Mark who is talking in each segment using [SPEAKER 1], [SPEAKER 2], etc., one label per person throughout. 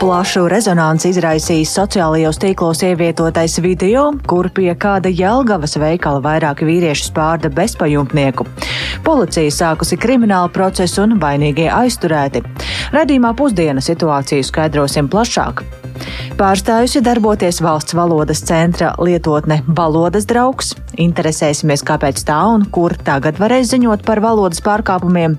[SPEAKER 1] Plašu rezonanci izraisījis sociālajos tīklos ievietotais video, kur pie kāda Jelgavas veikala vairāki vīrieši spārda bezpajumtnieku. Policija sākusi kriminālu procesu un vainīgie aizturēti. Redījumā pusdiena situāciju skaidrosim plašāk. Pārstājusi darboties valsts valodas centra lietotne Valodas draugs. Interesēsimies, kāpēc tā un kur tagad varēs ziņot par valodas pārkāpumiem.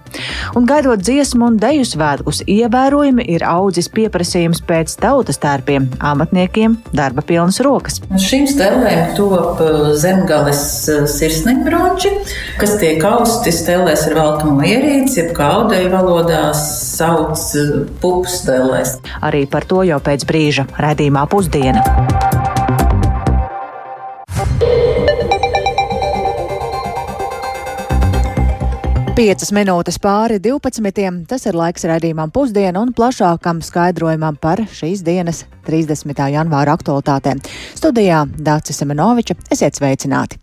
[SPEAKER 1] Un gaidot dziesmu un deju svētkus, ievērojami ir audzis pieprasījums pēc tautas tērpiem, amatniekiem, darba pilnas rokas.
[SPEAKER 2] Šīm stelēm top uh, zemgales uh, sirsniņbronči, kas tiek austi stelēs ar velkamo ierīci, jeb kā audeju valodās sauc uh, pupu stelēs.
[SPEAKER 1] Arī par to jau pēc brīža raidījumā pusdiena. Piecas minūtes pāri 12. Tas ir laiks raidījumam pusdienu un plašākam skaidrojumam par šīs dienas 30. janvāra aktualitātēm. Studijā Dācis Semenoviča, esiet sveicināti!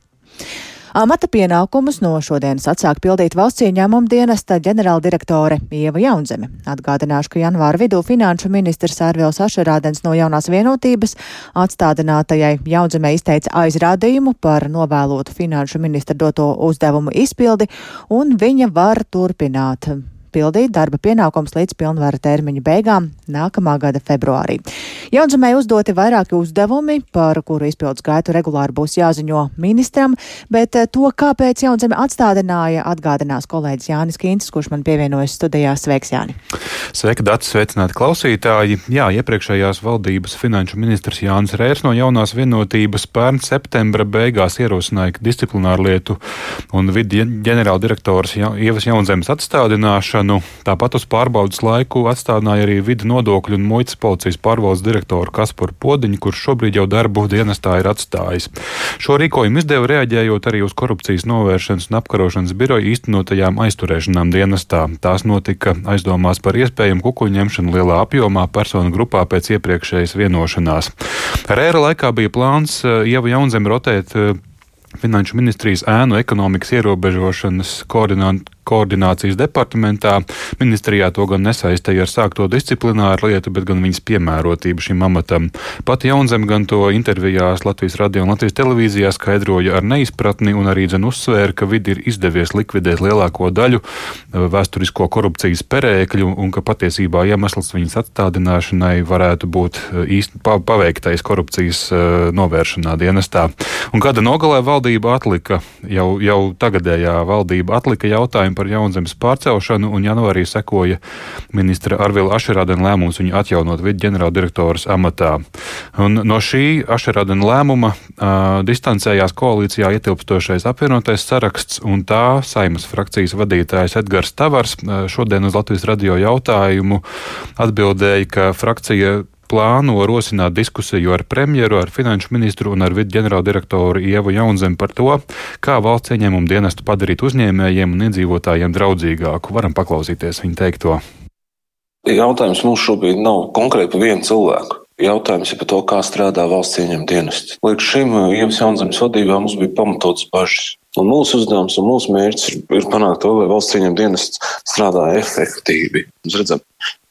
[SPEAKER 1] Amata pienākumus no šodienas atsāk pildīt valsts ieņēmuma dienesta ģenerāldirektore Ieva Jaunzeme. Atgādināšu, ka janvāra vidū finanšu ministrs Ārvils Ašerādens no jaunās vienotības atstādinātajai Jaunzemē izteica aizrādījumu par novēlotu finanšu ministra doto uzdevumu izpildi, un viņa var turpināt pildīt darba pienākums līdz pilnvara termiņa beigām nākamā gada februārī. Jaunzemē uzdoti vairāki uzdevumi, par kuru izpildus gaitu regulāri būs jāziņo ministram, bet eh, to, kāpēc Jaunzeme atstādināja, atgādinās kolēģis Jānis Kīncis, kurš man pievienojas studijā. Sveiks, Jāni!
[SPEAKER 3] Sveika, Dats, sveicināti klausītāji! Jā, iepriekšējās valdības finanšu ministrs Jānis Rērs no jaunās vienotības pērn septembra beigās ierosināja disciplināru lietu un vidi ģenerāldirektors Ievas Jaunzemes atstādināšanu iecelšanu. Tāpat uz pārbaudas laiku atstādināja arī vidu nodokļu un muitas policijas pārvaldes direktoru Kasparu Podiņu, kurš šobrīd jau darbu dienestā ir atstājis. Šo rīkojumu izdeva reaģējot arī uz korupcijas novēršanas un apkarošanas biroja īstenotajām aizturēšanām dienestā. Tās notika aizdomās par iespējamu kukuļņemšanu lielā apjomā personu grupā pēc iepriekšējas vienošanās. Rēra laikā bija plāns Ieva Jaunzem rotēt Finanšu ministrijas ēnu ekonomikas ierobežošanas koordināt, koordinācijas departamentā. Ministrijā to gan nesaistīja ar sākto disciplināru lietu, bet gan viņas piemērotību šim amatam. Pat Jaunzem gan to intervijās Latvijas radio un Latvijas televīzijā skaidroja ar neizpratni un arī dzen uzsvēra, ka vidi ir izdevies likvidēt lielāko daļu eh, vēsturisko korupcijas perēkļu un ka patiesībā iemesls viņas atstādināšanai varētu būt eh, īsti paveiktais korupcijas eh, novēršanā dienestā. Un gada nogalē valdība atlika, jau, jau tagadējā valdība atlika jautājumu par jaunzemes pārcelšanu, un janvārī sekoja ministra Arvila Ašerādena lēmums viņu atjaunot vidu ģenerāldirektoras amatā. Un no šī Ašerādena lēmuma uh, distancējās koalīcijā ietilpstošais apvienotais saraksts, un tā saimas frakcijas vadītājs Edgars Tavars šodien uz Latvijas radio jautājumu atbildēja, ka frakcija plāno rosināt diskusiju ar premjeru, ar finanšu ministru un ar vidu ģenerāldirektoru Ievu Jaunzemi par to, kā valsts ieņēmumu dienestu padarīt uzņēmējiem un iedzīvotājiem draudzīgāku. Varam paklausīties viņa teikto.
[SPEAKER 4] Jautājums mums šobrīd nav konkrēti par vienu cilvēku. Jautājums ir par to, kā strādā valsts ieņem dienests. Līdz šim Ievas Jaunzemes vadībā mums bija pamatots bažas. Un mūsu uzdevums un mūsu mērķis ir, ir panākt to, lai valsts ieņem dienests strādā efektīvi. Mēs redzam,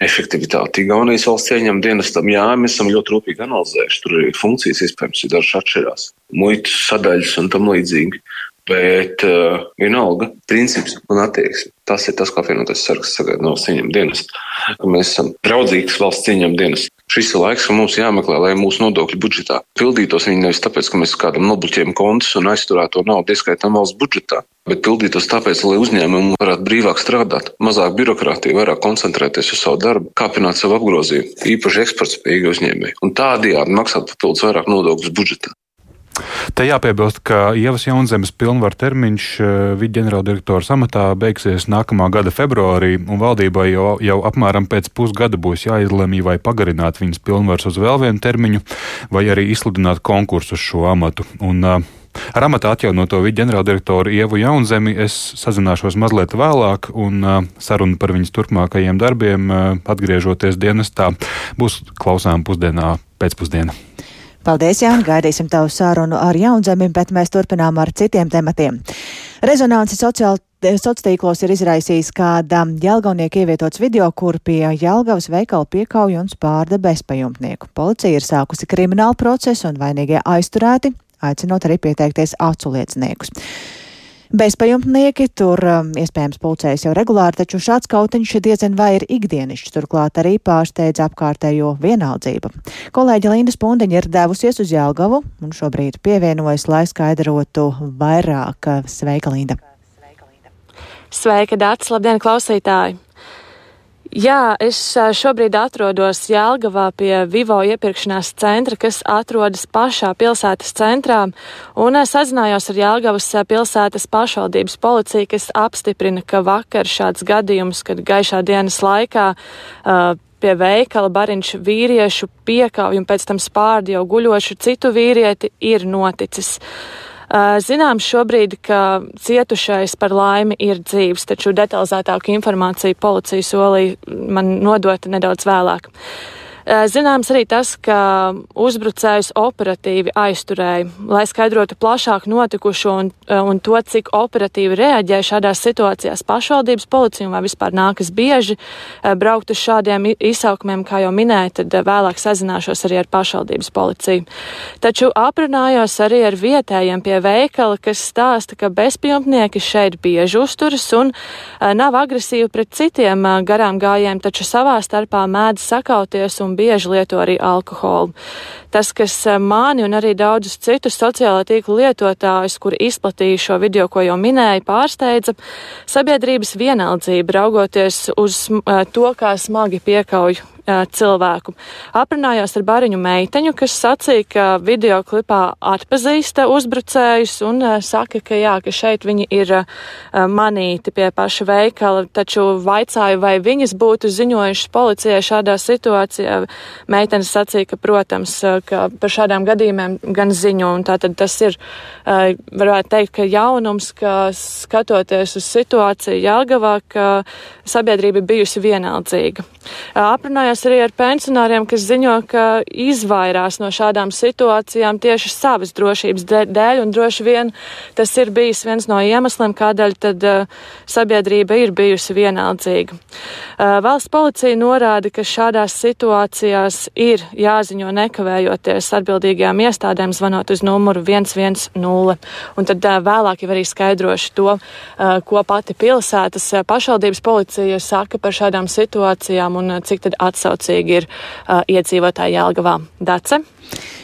[SPEAKER 4] efektivitāti. Igaunijas valsts ieņem dienestam, jā, mēs esam ļoti rūpīgi analizējuši. Tur ir funkcijas, iespējams, ir dažas atšķirās, muitas sadaļas un tam līdzīgi. Bet uh, vienalga, princips un attieksme. Tas ir tas, ko apvienotais sargs sagaida no ieņem dienesta. Mēs esam draudzīgs valsts ieņem dienesta. Šis ir laiks, kad mums jāmeklē, lai mūsu nodokļu budžetā pildītos viņi nevis tāpēc, ka mēs kādam nobloķējam kontus un aizturēto naudu ieskaitām valsts budžetā, bet pildītos tāpēc, lai uzņēmumi varētu brīvāk strādāt, mazāk birokrātija, vairāk koncentrēties uz savu darbu, kāpināt savu apgrozījumu, īpaši eksportspējīgi uzņēmēji un tādējādi maksāt papildus vairāk nodokļus budžetā.
[SPEAKER 3] Te jāpiebilst, ka Ievas Jaunzemes pilnvaru termiņš eh, viģenerāldirektora amatā beigsies nākamā gada februārī, un valdībai jau, jau apmēram pēc pusgada būs jāizlemj, vai pagarināt viņas pilnvaras uz vēl vienu termiņu, vai arī izsludināt konkursu uz šo amatu. Un, uh, Ar amatā atjaunoto vidu ģenerāldirektoru Ievu Jaunzemi es sazināšos mazliet vēlāk, un uh, saruna par viņas turpmākajiem darbiem, atgriežoties dienestā, būs klausām pusdienā pēcpusdienā.
[SPEAKER 1] Paldies, Jāni! Gaidīsim tavu sarunu ar jaunzemi, bet mēs turpinām ar citiem tematiem. Rezonanci sociāli sociālos tīklos ir izraisījis kāda Jelgavnieka ievietots video, kur pie Jelgavas veikala piekauja un spārda bezpajumtnieku. Policija ir sākusi kriminālu procesu un vainīgie aizturēti, aicinot arī pieteikties aculieciniekus. Bezpajumtnieki tur um, iespējams pulcējas jau regulāri, taču šāds kautiņš diezgan vai ir ikdienišķs, turklāt arī pārsteidz apkārtējo vienaldzību. Kolēģi Linda Spundiņa ir devusies uz Jelgavu un šobrīd pievienojas, lai skaidrotu vairāk. Sveika, Linda!
[SPEAKER 5] Sveika, Dārts! Labdien, klausītāji! Jā, es šobrīd atrodos Jēlgavā pie Vivo iepirkšanās centra, kas atrodas pašā pilsētas centrā, un sazinājos ar Jēlgavas pilsētas pašvaldības policiju, kas apstiprina, ka vakar šāds gadījums, kad gaišā dienas laikā uh, pie veikala bariņš vīriešu piekauju un pēc tam spārdi jau guļošu citu vīrieti ir noticis. Uh, Zināms šobrīd, ka cietušais par laimi ir dzīves, taču detalizētāku informāciju policija solīja man nodot nedaudz vēlāk. Eh, zināms arī tas, ka uzbrucējs operatīvi aizturēja, lai skaidrotu plašāk notikušo un, eh, un to, cik operatīvi reaģē šādās situācijās pašvaldības policija un vai vispār nākas bieži eh, braukt uz šādiem izsaukumiem, kā jau minēju, tad vēlāk sazināšos arī ar pašvaldības policiju. Taču aprunājos arī ar vietējiem pie veikala, kas stāsta, ka bezpilntnieki šeit bieži uzturas un nav agresīvi pret citiem garām gājiem, taču savā starpā mēdz sakauties un bieži lieto arī alkoholu. Tas, kas eh, mani un arī daudzus citus sociālā tīkla lietotājus, kuri izplatīja šo video, ko jau minēju, pārsteidza sabiedrības vienaldzība, raugoties uz eh, to, kā smagi piekauj cilvēku. Aprunājos ar bariņu meiteņu, kas sacīja, ka video klipā atpazīsta uzbrucējus un saka, ka jā, ka šeit viņi ir manīti pie paša veikala, taču vaicāju, vai viņas būtu ziņojušas policijai šādā situācijā. Meitenes sacīja, ka, protams, ka par šādām gadījumiem gan ziņo, un tātad tas ir, varētu teikt, ka jaunums, ka skatoties uz situāciju Jelgavā, ka sabiedrība bijusi vienaldzīga. Aprunājos Sarunājos arī ar pensionāriem, kas ziņo, ka izvairās no šādām situācijām tieši savas drošības dēļ, un droši vien tas ir bijis viens no iemesliem, kādēļ tad uh, sabiedrība ir bijusi vienaldzīga. Uh, valsts policija norāda, ka šādās situācijās ir jāziņo nekavējoties atbildīgajām iestādēm, zvanot uz numuru 110, un tad uh, vēlāk jau arī skaidrošu to, ko pati pilsētas pašvaldības policija saka par šādām situācijām un cik tad atsaucās atsaucīgi ir uh, iedzīvotāji Jelgavā. Dace?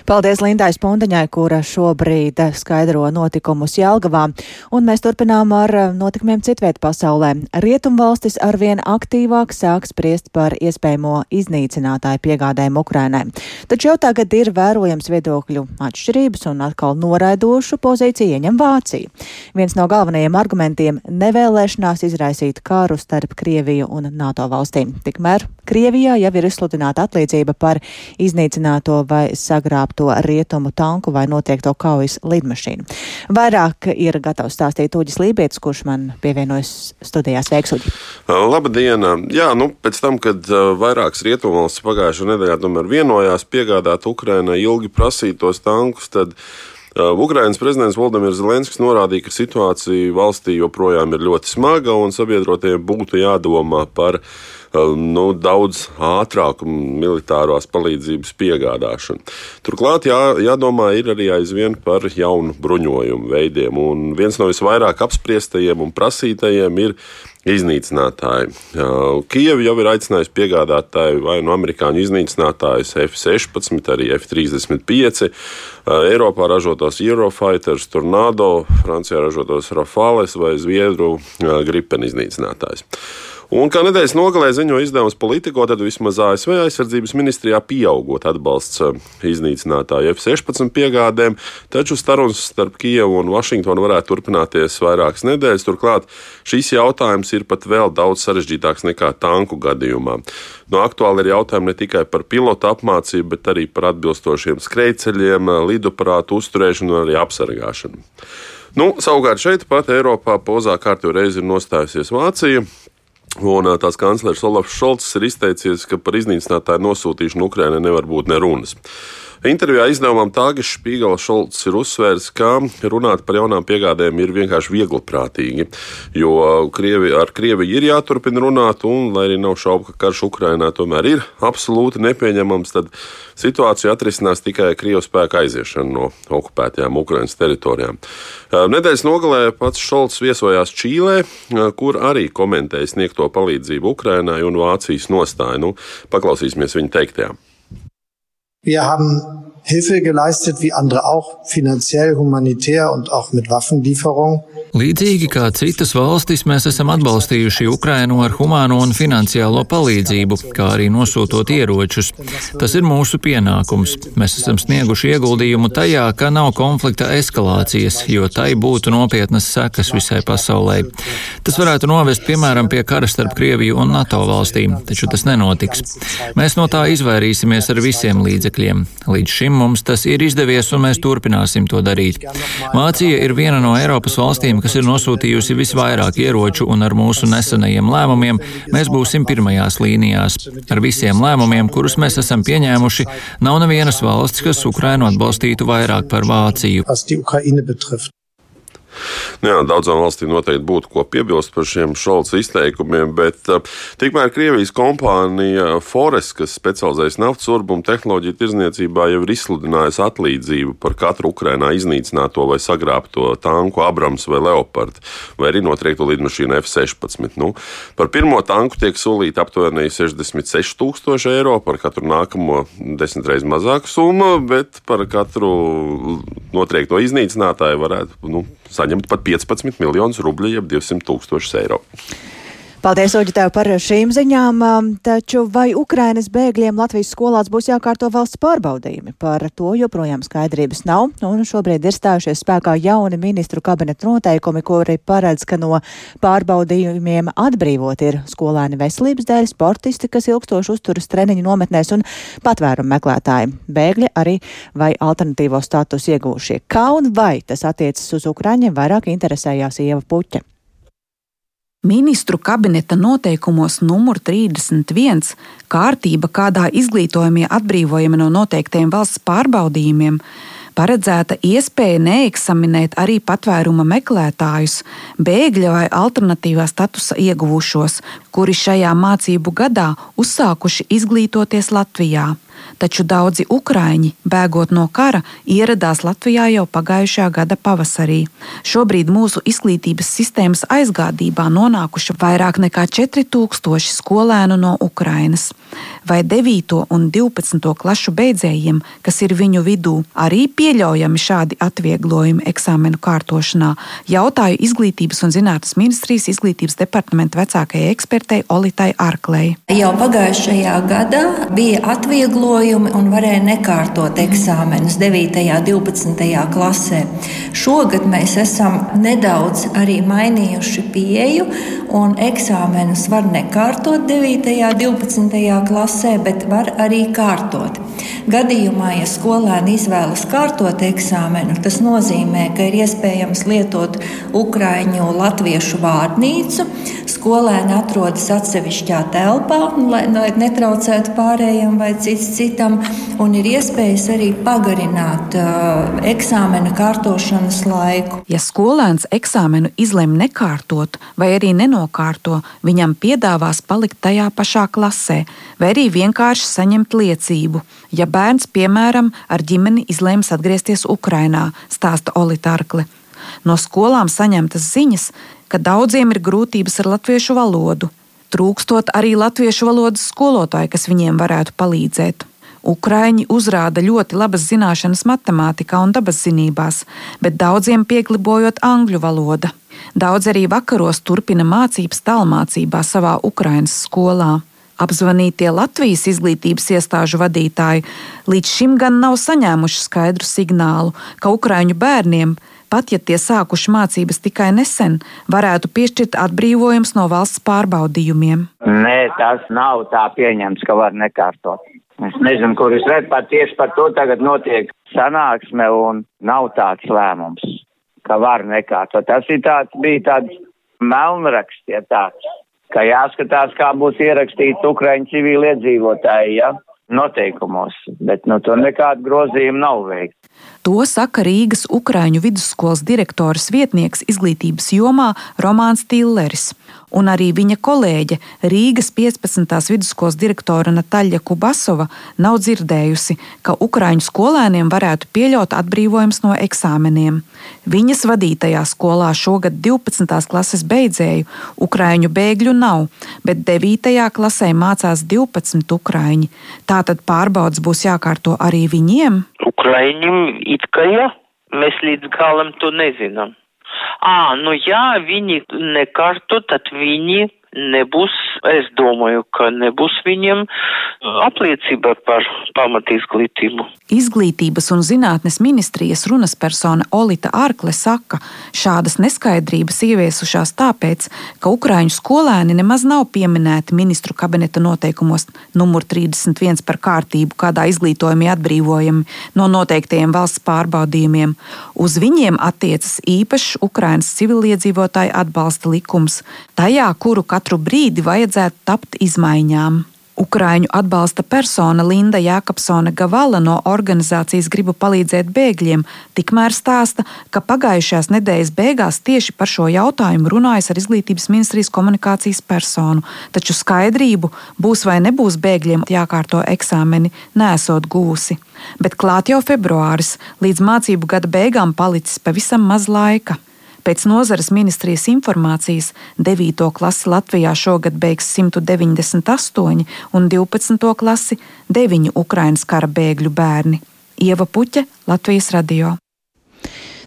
[SPEAKER 1] Paldies Lindai Spundiņai, kura šobrīd skaidro notikumus Jelgavā, un mēs turpinām ar notikumiem citviet pasaulē. Rietumvalstis arvien aktīvāk sāk spriest par iespējamo iznīcinātāju piegādēm Ukrainai. Taču jau tagad ir vērojams viedokļu atšķirības un atkal noraidošu pozīciju ieņem Vācija. Viens no galvenajiem argumentiem - nevēlēšanās izraisīt kāru starp Krieviju un NATO valstīm. Tikmēr Krievijā jau ir izsludināta atlīdzība par iznīcināto vai sagrābto rietumu tanku vai notiekto kaujas lidmašīnu. Vairāk ir gatavs stāstīt Uģis Lībietis, kurš man pievienojas studijās Veiksuģi.
[SPEAKER 6] Labdien! Jā, nu, pēc tam, kad vairākas rietumvalstis pagājušajā nedēļā tomēr vienojās piegādāt Ukrainai ilgi prasītos tankus, tad Ukrainas prezidents Valdemirs Zelenskis norādīja, ka situācija valstī joprojām ir ļoti smaga un sabiedrotiem būtu jādomā par nu, daudz ātrāku militārās palīdzības piegādāšanu. Turklāt jā, jādomā ir arī aizvien par jaunu bruņojumu veidiem, un viens no visvairāk apspriestajiem un prasītajiem ir iznīcinātāji. Kieva jau ir aicinājusi piegādātāju vai no nu amerikāņu iznīcinātājus F-16, arī F-35, Eiropā ražotos Eurofighters, Tornado, Francijā ražotos Rafales vai Zviedru Gripen iznīcinātājus. Un kā nedēļas nogalē ziņo izdevums Politico, tad vismaz ASV aizsardzības ministrijā pieaugot atbalsts eh, iznīcinātāju F-16 piegādēm, taču sarunas starp Kijevu un Vašingtonu varētu turpināties vairākas nedēļas. Turklāt šīs jautājums ir pat vēl daudz sarežģītāks nekā tanku gadījumā. No aktuāli ir jautājumi ne tikai par pilotu apmācību, bet arī par atbilstošiem skrejceļiem, lidoparātu uzturēšanu un arī apsargāšanu. Nu, savukārt šeit pat Eiropā pozā kārtībā reizi ir nostājusies Vācija. Un tās kanclers Olafs Šolts ir izteicies, ka par iznīcinātāju nosūtīšanu Ukrainai nevar būt nerunas. Intervijā izdevumam Tāgas Špīgala Šolts ir uzsvērs, ka runāt par jaunām piegādēm ir vienkārši viegliprātīgi, jo Krievi, ar Krieviju ir jāturpina runāt, un, lai arī nav šaubu, ka karš Ukrainā tomēr ir absolūti nepieņemams, tad situāciju atrisinās tikai Krievijas spēka aiziešana no okupētajām Ukrainas teritorijām. Nedēļas nogalē pats Šolts viesojās Čīlē, kur arī komentēja sniegto palīdzību Ukrainai un Vācijas nostāju. Nu, paklausīsimies viņa teiktajā.
[SPEAKER 7] Wir haben Hilfe geleistet, wie andere auch, finanziell, humanitär und auch mit Waffenlieferungen.
[SPEAKER 8] Līdzīgi kā citas valstis, mēs esam atbalstījuši Ukrainu ar humāno un finansiālo palīdzību, kā arī nosūtot ieročus. Tas ir mūsu pienākums. Mēs esam snieguši ieguldījumu tajā, ka nav konflikta eskalācijas, jo tai būtu nopietnas sekas visai pasaulē. Tas varētu novest, piemēram, pie kara starp Krieviju un NATO valstīm, taču tas nenotiks. Mēs no tā izvairīsimies ar visiem līdzekļiem. Līdz šim mums tas ir izdevies, un mēs turpināsim to darīt. Vācija ir viena no Eiropas valstīm, kas ir nosūtījusi visvairāk ieroču, un ar mūsu nesenajiem lēmumiem mēs būsim pirmajās līnijās. Ar visiem lēmumiem, kurus mēs esam pieņēmuši, nav nevienas valsts, kas Ukrainu atbalstītu vairāk par Vāciju.
[SPEAKER 6] Nu jā, daudzām valstīm noteikti būtu ko piebilst par šiem šolca izteikumiem, bet uh, tikmēr Krievijas kompānija Forest, kas specializējas naftas urbumu tehnoloģiju tirzniecībā, jau ir izsludinājusi atlīdzību par katru Ukrainā iznīcināto vai sagrābto tanku Abrams vai Leopard, vai arī notriektu lidmašīnu F-16. Nu, par pirmo tanku tiek solīta aptuveni 66 tūkstoši eiro, par katru nākamo desmit reizes mazāku summu, bet par katru notriekto iznīcinātāju varētu nu, saņemt pat 15 miljonus rubļu, jeb 200 tūkstošus eiro.
[SPEAKER 1] Paldies, Oģi, tev par šīm ziņām. Um, taču vai Ukrainas bēgļiem Latvijas skolās būs jākārto valsts pārbaudījumi? Par to joprojām skaidrības nav, un šobrīd ir stājušies spēkā jauni ministru kabineta noteikumi, kuri paredz, ka no pārbaudījumiem atbrīvot ir skolēni veselības dēļ, sportisti, kas ilgstoši uzturas treniņu nometnēs un patvērumu meklētāji, bēgļi arī vai alternatīvo statusu iegūšie. Kā un vai tas attiecas uz Ukraiņiem, vairāk interesējās Ieva Puķa.
[SPEAKER 9] Ministru kabineta noteikumos numur 31 kārtība, kādā izglītojamie atbrīvojami no noteiktiem valsts pārbaudījumiem, paredzēta iespēja neeksaminēt arī patvēruma meklētājus, bēgļa vai alternatīvā statusa ieguvušos, kuri šajā mācību gadā uzsākuši izglītoties Latvijā taču daudzi ukraiņi, bēgot no kara, ieradās Latvijā jau pagājušā gada pavasarī. Šobrīd mūsu izglītības sistēmas aizgādībā nonākuši vairāk nekā 4000 skolēnu no Ukrainas. Vai 9. un 12. klašu beidzējiem, kas ir viņu vidū, arī pieļaujami šādi atvieglojumi eksāmenu kārtošanā, jautāju Izglītības un zinātnes ministrijas izglītības departamenta vecākajai ekspertei Olitai Arklei.
[SPEAKER 10] Jau pagājušajā gadā bija atvieglojumi atvieglojumi un varēja nekārtot eksāmenus 9. un 12. klasē. Šogad mēs esam nedaudz arī mainījuši pieeju, un eksāmenus var nekārtot 9. un 12. klasē, bet var arī kārtot. Gadījumā, ja skolēni izvēlas kārtot eksāmenu, tas nozīmē, ka ir iespējams lietot ukraiņu latviešu vārnīcu. Skolēni atrodas atsevišķā telpā, lai, lai netraucētu pārējiem vai cits citam, un ir iespējas arī pagarināt uh, eksāmena kārtošanas laiku.
[SPEAKER 9] Ja skolēns eksāmenu izlemj nekārtot vai arī nenokārto, viņam piedāvās palikt tajā pašā klasē, vai arī vienkārši saņemt liecību. Ja bērns, piemēram, ar ģimeni izlēms atgriezties Ukrajinā, stāsta Olitārkle. No skolām saņemtas ziņas, ka daudziem ir grūtības ar latviešu valodu, trūkstot arī latviešu valodas skolotāju, kas viņiem varētu palīdzēt. Ukraiņi uzrāda ļoti labas zināšanas matemātikā un dabas zinībās, bet daudziem pieklibojot angļu valoda. Daudz arī vakaros turpina mācības tālmācībā savā Ukraiņas skolā. Apzvanītie Latvijas izglītības iestāžu vadītāji līdz šim gan nav saņēmuši skaidru signālu, ka Ukraiņu bērniem pat ja tie sākuši mācības tikai nesen, varētu piešķirt atbrīvojums no valsts pārbaudījumiem.
[SPEAKER 11] Nē, tas nav tā pieņemts, ka var nekārtot. Es nezinu, kur es redzu, pat tieši par to tagad notiek sanāksme un nav tāds lēmums, ka var nekārtot. Tas ir tāds, bija tāds melnraksts, ja tāds, ka jāskatās, kā būs ierakstīts Ukraiņu civiliedzīvotāji, ja? noteikumos, bet nu, tur nekāda grozījuma nav veikta.
[SPEAKER 9] To saka Rīgas Ukrāņu vidusskolas direktors vietnieks izglītības jomā Romāns Tilleris un arī viņa kolēģe Rīgas 15. vidusskolas direktore Nataļa Kubasova nav dzirdējusi, ka ukraiņu skolēniem varētu pieļaut atbrīvojums no eksāmeniem. Viņas vadītajā skolā šogad 12. klases beidzēju ukraiņu bēgļu nav, bet 9. klasē mācās 12 ukraiņi. Tātad pārbaudas būs jākārto arī viņiem?
[SPEAKER 12] Ukraiņiem it kā jā, mēs līdz galam to nezinām. Ā, nu jā, viņi nekārto, tad viņi nebūs, es domāju, ka nebūs viņiem apliecība par pamatizglītību.
[SPEAKER 9] Izglītības un zinātnes ministrijas runas persona Olita Arkle saka, šādas neskaidrības ieviesušās tāpēc, ka ukraiņu skolēni nemaz nav pieminēti ministru kabineta noteikumos numur 31 par kārtību, kādā izglītojumi atbrīvojami no noteiktajiem valsts pārbaudījumiem. Uz viņiem attiecas īpašs Ukrainas civiliedzīvotāju atbalsta likums, tajā, kuru katru katru brīdi vajadzētu tapt izmaiņām. Ukraiņu atbalsta persona Linda Jākapsone Gavala no organizācijas Gribu palīdzēt bēgļiem tikmēr stāsta, ka pagājušās nedēļas beigās tieši par šo jautājumu runājas ar izglītības ministrijas komunikācijas personu, taču skaidrību, būs vai nebūs bēgļiem jākārto eksāmeni, nesot gūsi. Bet klāt jau februāris, līdz mācību gada beigām palicis pavisam maz laika. Pēc nozares ministrijas informācijas 9. klasi Latvijā šogad beigs 198 un 12. klasi 9 Ukraiņas kara bēgļu bērni. Ieva Puķa, Latvijas radio.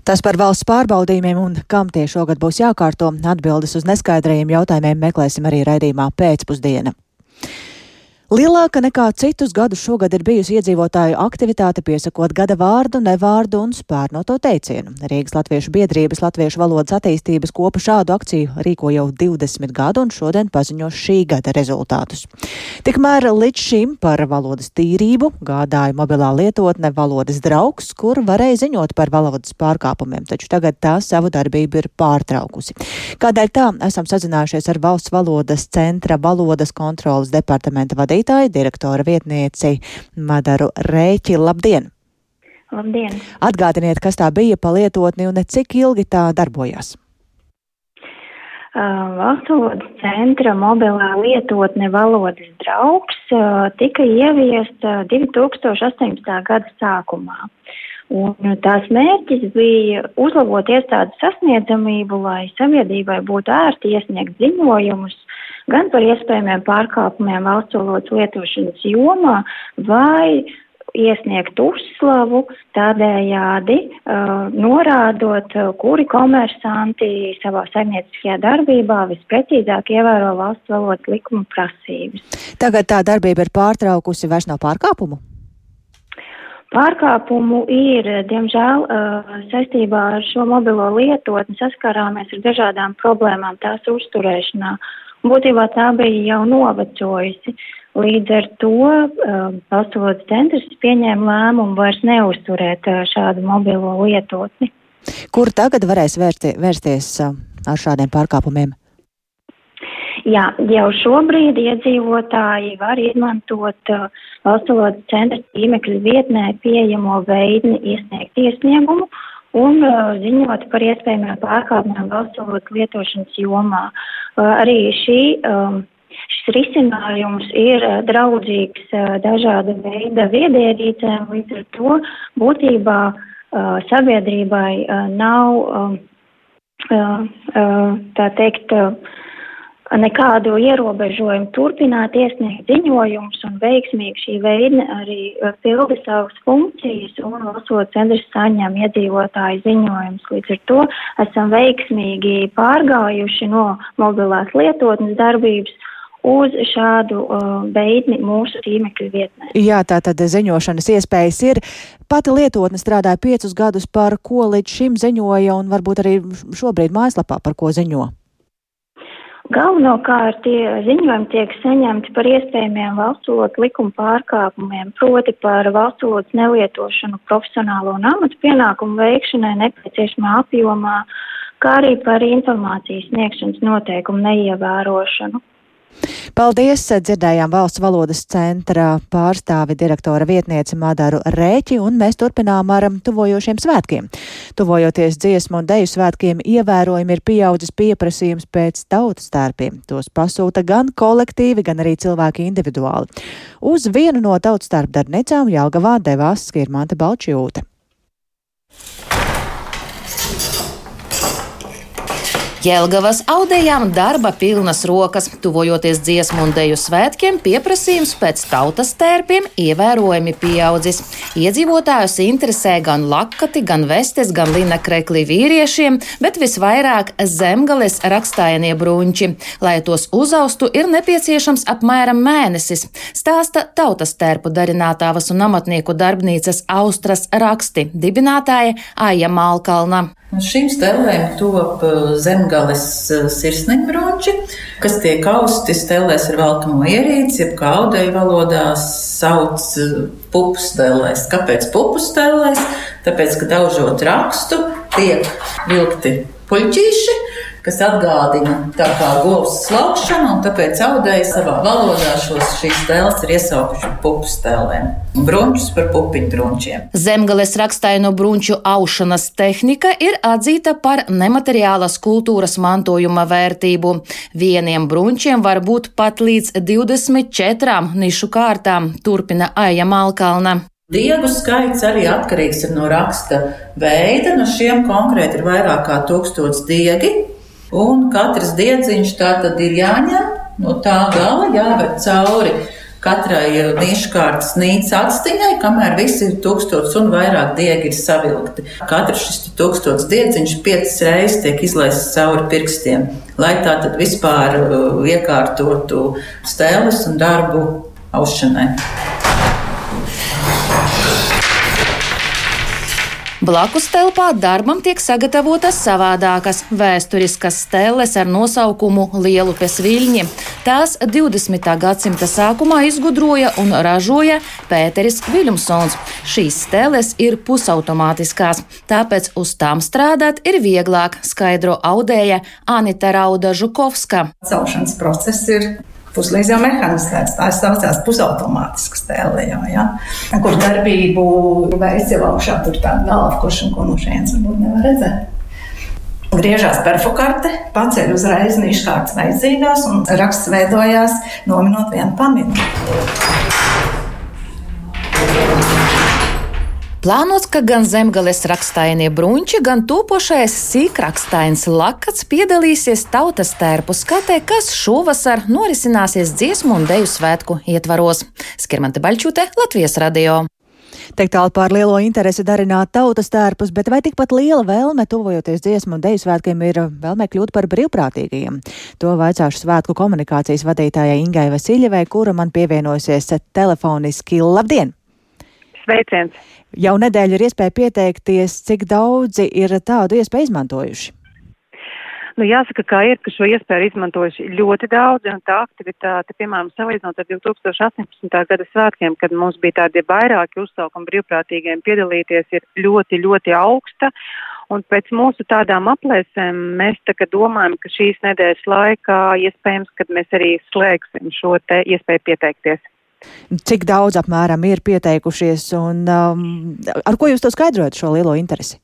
[SPEAKER 1] Tas par valsts pārbaudījumiem un kam tie šogad būs jākārto atbildes uz neskaidrajiem jautājumiem meklēsim arī raidījumā pēcpusdiena. Lielāka nekā citus gadus šogad ir bijusi iedzīvotāju aktivitāte piesakot gada vārdu, nevārdu un spērnoto teicienu. Rīgas Latviešu biedrības Latviešu valodas attīstības kopa šādu akciju rīko jau 20 gadu un šodien paziņo šī gada rezultātus. Tikmēr līdz šim par valodas tīrību gādāja mobilā lietotne valodas draugs, kur varēja ziņot par valodas pārkāpumiem, taču tagad tā savu darbību ir pārtraukusi. Kādēļ tā esam sazinājušies ar valsts valodas centra valodas kontrolas departamenta vadītāju? Vadītāju, direktora vietnieci Madaru Rēķi. Labdien!
[SPEAKER 13] Labdien!
[SPEAKER 1] Atgādiniet, kas tā bija pa lietotni un cik ilgi tā darbojās.
[SPEAKER 13] Uh, Valsts valodas centra mobilā lietotne valodas draugs uh, tika ieviesta 2018. gada sākumā. Un tās mērķis bija uzlabot iestādes sasniedzamību, lai sabiedrībai būtu ērti iesniegt ziņojumus gan par iespējamiem pārkāpumiem valsts valodas lietošanas jomā vai iesniegt uzslavu, tādējādi uh, norādot, uh, kuri komersanti savā saimnieciskajā darbībā visprecīzāk ievēro valsts valodas likuma prasības.
[SPEAKER 1] Tagad tā darbība ir pārtraukusi, vairs nav pārkāpumu?
[SPEAKER 13] Pārkāpumu ir, diemžēl, uh, saistībā ar šo mobilo lietotni saskarāmies ar dažādām problēmām tās uzturēšanā. Būtībā tā bija jau novecojusi. Līdz ar to valsts valodas centrs pieņēma lēmumu vairs neuzturēt uh, šādu mobilo lietotni.
[SPEAKER 1] Kur tagad varēs vērsti, vērsties uh, ar šādiem pārkāpumiem?
[SPEAKER 13] Jā, jau šobrīd iedzīvotāji var izmantot uh, valsts valodas centra tīmekļa vietnē pieejamo veidni iesniegt iesniegumu un uh, ziņot par iespējamiem pārkāpumiem valsts valodas lietošanas jomā. Arī šī, šis risinājums ir draudzīgs dažāda veida viedierīcēm, līdz ar to būtībā sabiedrībai nav, tā teikt, nekādu ierobežojumu turpināt iesniegt ziņojumus un veiksmīgi šī veida arī pilda savas funkcijas un valsot centrs saņem iedzīvotāju ziņojumus. Līdz ar to esam veiksmīgi pārgājuši no mobilās lietotnes darbības uz šādu uh, veidni mūsu tīmekļa vietnē.
[SPEAKER 1] Jā, tā tad ziņošanas iespējas ir. Pati lietotne strādāja piecus gadus, par ko līdz šim ziņoja, un varbūt arī šobrīd mājaslapā par ko ziņo.
[SPEAKER 13] Galvenokārt tie ziņojumi tiek saņemti par iespējamiem valsts valodas likuma pārkāpumiem, proti par valsts valodas nelietošanu profesionālo un amatu pienākumu veikšanai nepieciešamā apjomā, kā arī par informācijas sniegšanas noteikumu neievērošanu.
[SPEAKER 1] Paldies! Dzirdējām valsts valodas centra pārstāvi direktora vietnieci Madaru Rēķi, un mēs turpinām ar tuvojošiem svētkiem. Tuvojoties dziesmu un deju svētkiem, ievērojami ir pieaudzis pieprasījums pēc tautas tērpiem. Tos pasūta gan kolektīvi, gan arī cilvēki individuāli. Uz vienu no tautas tērpdarbnīcām Jālgavā devās Skirmante Balčjūte.
[SPEAKER 14] Jelgavas audējām darba pilnas rokas, tuvojoties dziesmu un deju svētkiem, pieprasījums pēc tautas tērpiem ievērojami pieaudzis. Iedzīvotājus interesē gan lakati, gan vestes, gan lina krekli vīriešiem, bet visvairāk zemgales rakstājanie brunči. Lai tos uzaustu, ir nepieciešams apmēram mēnesis, stāsta tautas tērpu darinātāvas un amatnieku darbnīcas Austras raksti dibinātāja Aija Malkalna.
[SPEAKER 2] Šīm stelēm top zemgales sirsniņbronči, kas tiek austi stelēs ar velkamo ierīci, jeb kā audeju valodā sauc pupu stelēs. Kāpēc pupu stelēs? Tāpēc, ka daužot rakstu, tiek vilkti puļķīši, kas atgādina tā kā govs slaukšanu, un tāpēc audēji savā valodā šos šīs stēles ir iesaukuši pupu stēlēm. Brunčus par pupiņu brunčiem.
[SPEAKER 14] Zemgales rakstaino brunču aušanas tehnika ir atzīta par nemateriālas kultūras mantojuma vērtību. Vieniem brunčiem var būt pat līdz 24 nišu kārtām, turpina Aija Malkalna.
[SPEAKER 2] Diegu skaits arī atkarīgs no raksta veida. No šiem konkrēti ir vairāk kā tūkstots diegi, un katrs diedziņš tā tad ir jāņem no tā gala, jāved cauri katrai niškārtas nīcas atstiņai, kamēr visi ir tūkstots un vairāk diegi ir savilkti. Katrs šis tūkstots diedziņš piecas reizes tiek izlaists cauri pirkstiem, lai tā tad vispār iekārtotu stēles un darbu aušanai.
[SPEAKER 14] Blakus telpā darbam tiek sagatavotas savādākas vēsturiskas stēles ar nosaukumu Lielupes viļņi. Tās 20. gadsimta sākumā izgudroja un ražoja Pēteris Viljumsons. Šīs stēles ir pusautomātiskās, tāpēc uz tām strādāt ir vieglāk, skaidro audēja Anita Rauda Žukovska.
[SPEAKER 15] Celšanas process ir puslīdz jau mehanizēts. Tā saucās pusautomātiska stēle, jau, ja? kur darbību veids jau augšā tur tāda galva, kurš un ko no šejienes varbūt nevar redzēt. Griežās perfokarte, paceļ uzreiz niškārtas vajadzīgās un raksts veidojās nominot vienu paminu.
[SPEAKER 14] Plānots, ka gan zemgales rakstainie brunči, gan topošais sīkrakstains lakats piedalīsies tautas tērpu skatē, kas šovasar norisināsies dziesmu un deju svētku ietvaros. Skirmante Baļķute, Latvijas radio.
[SPEAKER 1] Teikt tālu par lielo interesi darināt tautas tērpus, bet vai tikpat liela vēlme tuvojoties dziesmu un deju svētkiem ir vēlme kļūt par brīvprātīgajiem? To vaicāšu svētku komunikācijas vadītājai Ingai Vasiljevai, kura man pievienosies telefoniski. Labdien!
[SPEAKER 16] Sveiciens!
[SPEAKER 1] Jau nedēļa ir iespēja pieteikties, cik daudzi ir tādu iespēju izmantojuši?
[SPEAKER 16] Nu, jāsaka, kā ir, ka šo iespēju izmantojuši ļoti daudzi, un tā aktivitāte, piemēram, salīdzinot ar 2018. gada svētkiem, kad mums bija tādi vairāki uzsaukumi brīvprātīgiem piedalīties, ir ļoti, ļoti augsta. Un pēc mūsu tādām aplēsēm mēs tagad domājam, ka šīs nedēļas laikā iespējams, kad mēs arī slēgsim šo te iespēju pieteikties.
[SPEAKER 1] Cik daudz apmēram ir pieteikušies un um, ar ko jūs to skaidrojat šo lielo interesi?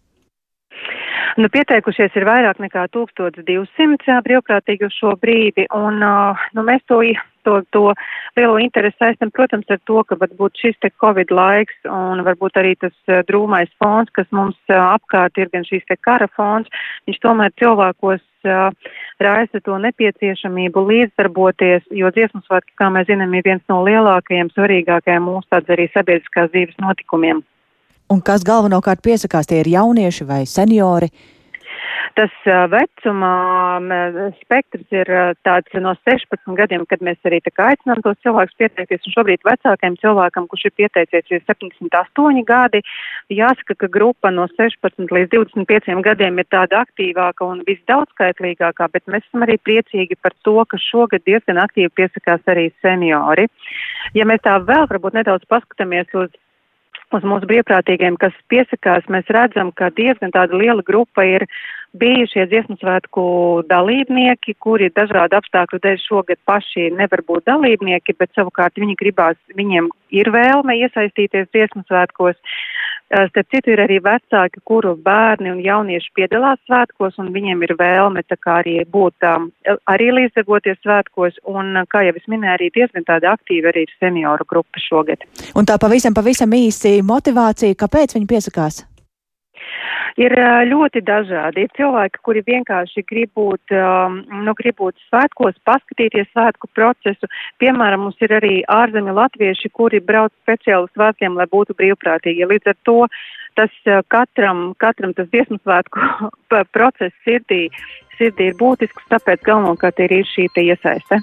[SPEAKER 16] Nu, pieteikušies ir vairāk nekā 1200 brīvprātīgi uz šo brīdi, un uh, nu, mēs to, to, to lielo interesi saistam, protams, ar to, ka varbūt šis te Covid laiks un varbūt arī tas uh, drūmais fons, kas mums uh, apkārt ir gan šīs te kara fons, viņš tomēr cilvēkos uh, raisa to nepieciešamību līdzdarboties, jo dziesmu svētki, kā mēs zinām, ir viens no lielākajiem, svarīgākajiem mūsu tāds arī sabiedriskās dzīves notikumiem.
[SPEAKER 1] Un kas galvenokārt piesakās, tie ir jaunieši vai seniori?
[SPEAKER 16] Tas vecuma spektrs ir tāds no 16 gadiem, kad mēs arī tā kā aicinām tos cilvēkus pieteikties, un šobrīd vecākajam cilvēkam, kurš ir pieteicies, ir 78 gadi. Jāsaka, ka grupa no 16 līdz 25 gadiem ir tāda aktīvāka un visdaudzskaitlīgākā, bet mēs esam arī priecīgi par to, ka šogad diezgan aktīvi piesakās arī seniori. Ja mēs tā vēl varbūt nedaudz paskatāmies uz uz mūsu brīvprātīgiem, kas piesakās, mēs redzam, ka diezgan tāda liela grupa ir bija šie dziesmu svētku dalībnieki, kuri dažādu apstākļu dēļ šogad paši nevar būt dalībnieki, bet savukārt viņi gribās, viņiem ir vēlme iesaistīties dziesmu svētkos. Starp citu, ir arī vecāki, kuru bērni un jaunieši piedalās svētkos, un viņiem ir vēlme tā kā arī būt, um, arī līdzdegoties svētkos, un, kā jau es minēju, arī diezgan tāda aktīva arī ir senioru grupa šogad.
[SPEAKER 1] Un tā pavisam, pavisam īsi motivācija, kāpēc viņi piesakās?
[SPEAKER 16] Ir ļoti dažādi. Ir cilvēki, kuri vienkārši grib būt, nu, grib būt svētkos, paskatīties svētku procesu. Piemēram, mums ir arī ārzemju latvieši, kuri brauc speciāli svētkiem, lai būtu brīvprātīgi. Līdz ar to tas katram, katram tas dziesmu svētku process sirdī, sirdī ir būtisks, tāpēc galvenokārt ir šī iesaiste.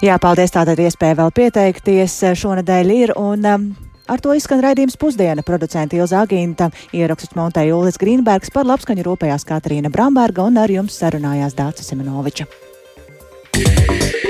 [SPEAKER 1] Jā, paldies. Tātad iespēja vēl pieteikties šonadēļ ir. Un, um, Ar to izskan raidījums pusdiena. Producenti Ilza Agīnta, ieraksts Montē Jūlis Grīnbergs, par labskaņu rūpējās Katrīna Bramberga un ar jums sarunājās Dācis Simenoviča. Yeah.